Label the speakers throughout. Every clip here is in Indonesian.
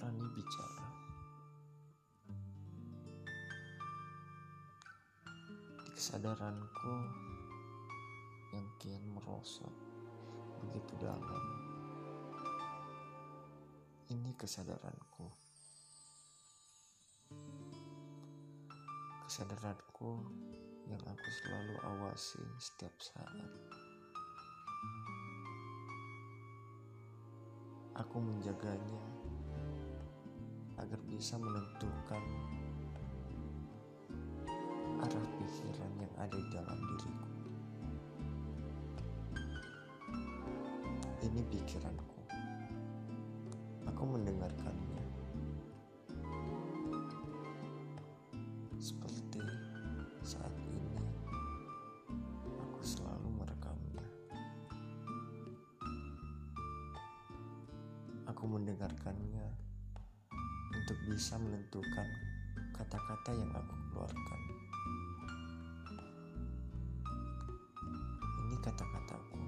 Speaker 1: berani bicara. Di kesadaranku yang kian merosot begitu dalam. Ini kesadaranku. Kesadaranku yang aku selalu awasi setiap saat. Aku menjaganya agar bisa menentukan arah pikiran yang ada di dalam diriku. Ini pikiranku. Aku mendengarkannya. Seperti saat ini, aku selalu merekamnya. Aku mendengarkannya untuk bisa menentukan kata-kata yang aku keluarkan. Ini kata-kataku.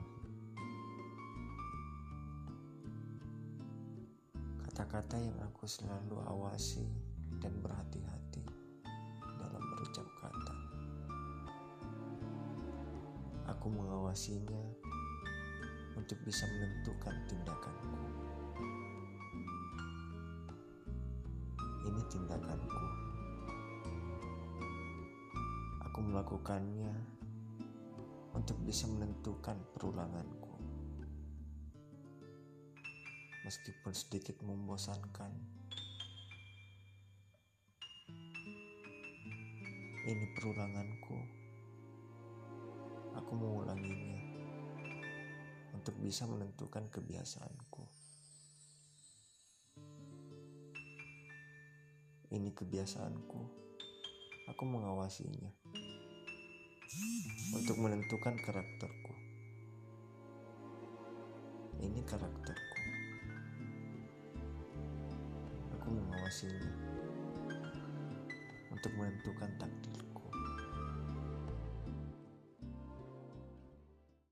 Speaker 1: Kata-kata yang aku selalu awasi dan berhati-hati dalam berucap kata. Aku mengawasinya untuk bisa menentukan tindakanku. Ini tindakanku. Aku melakukannya untuk bisa menentukan perulanganku. Meskipun sedikit membosankan, ini perulanganku. Aku mengulanginya untuk bisa menentukan kebiasaanku. Ini kebiasaanku. Aku mengawasinya untuk menentukan karakterku. Ini karakterku. Aku mengawasinya untuk menentukan takdirku.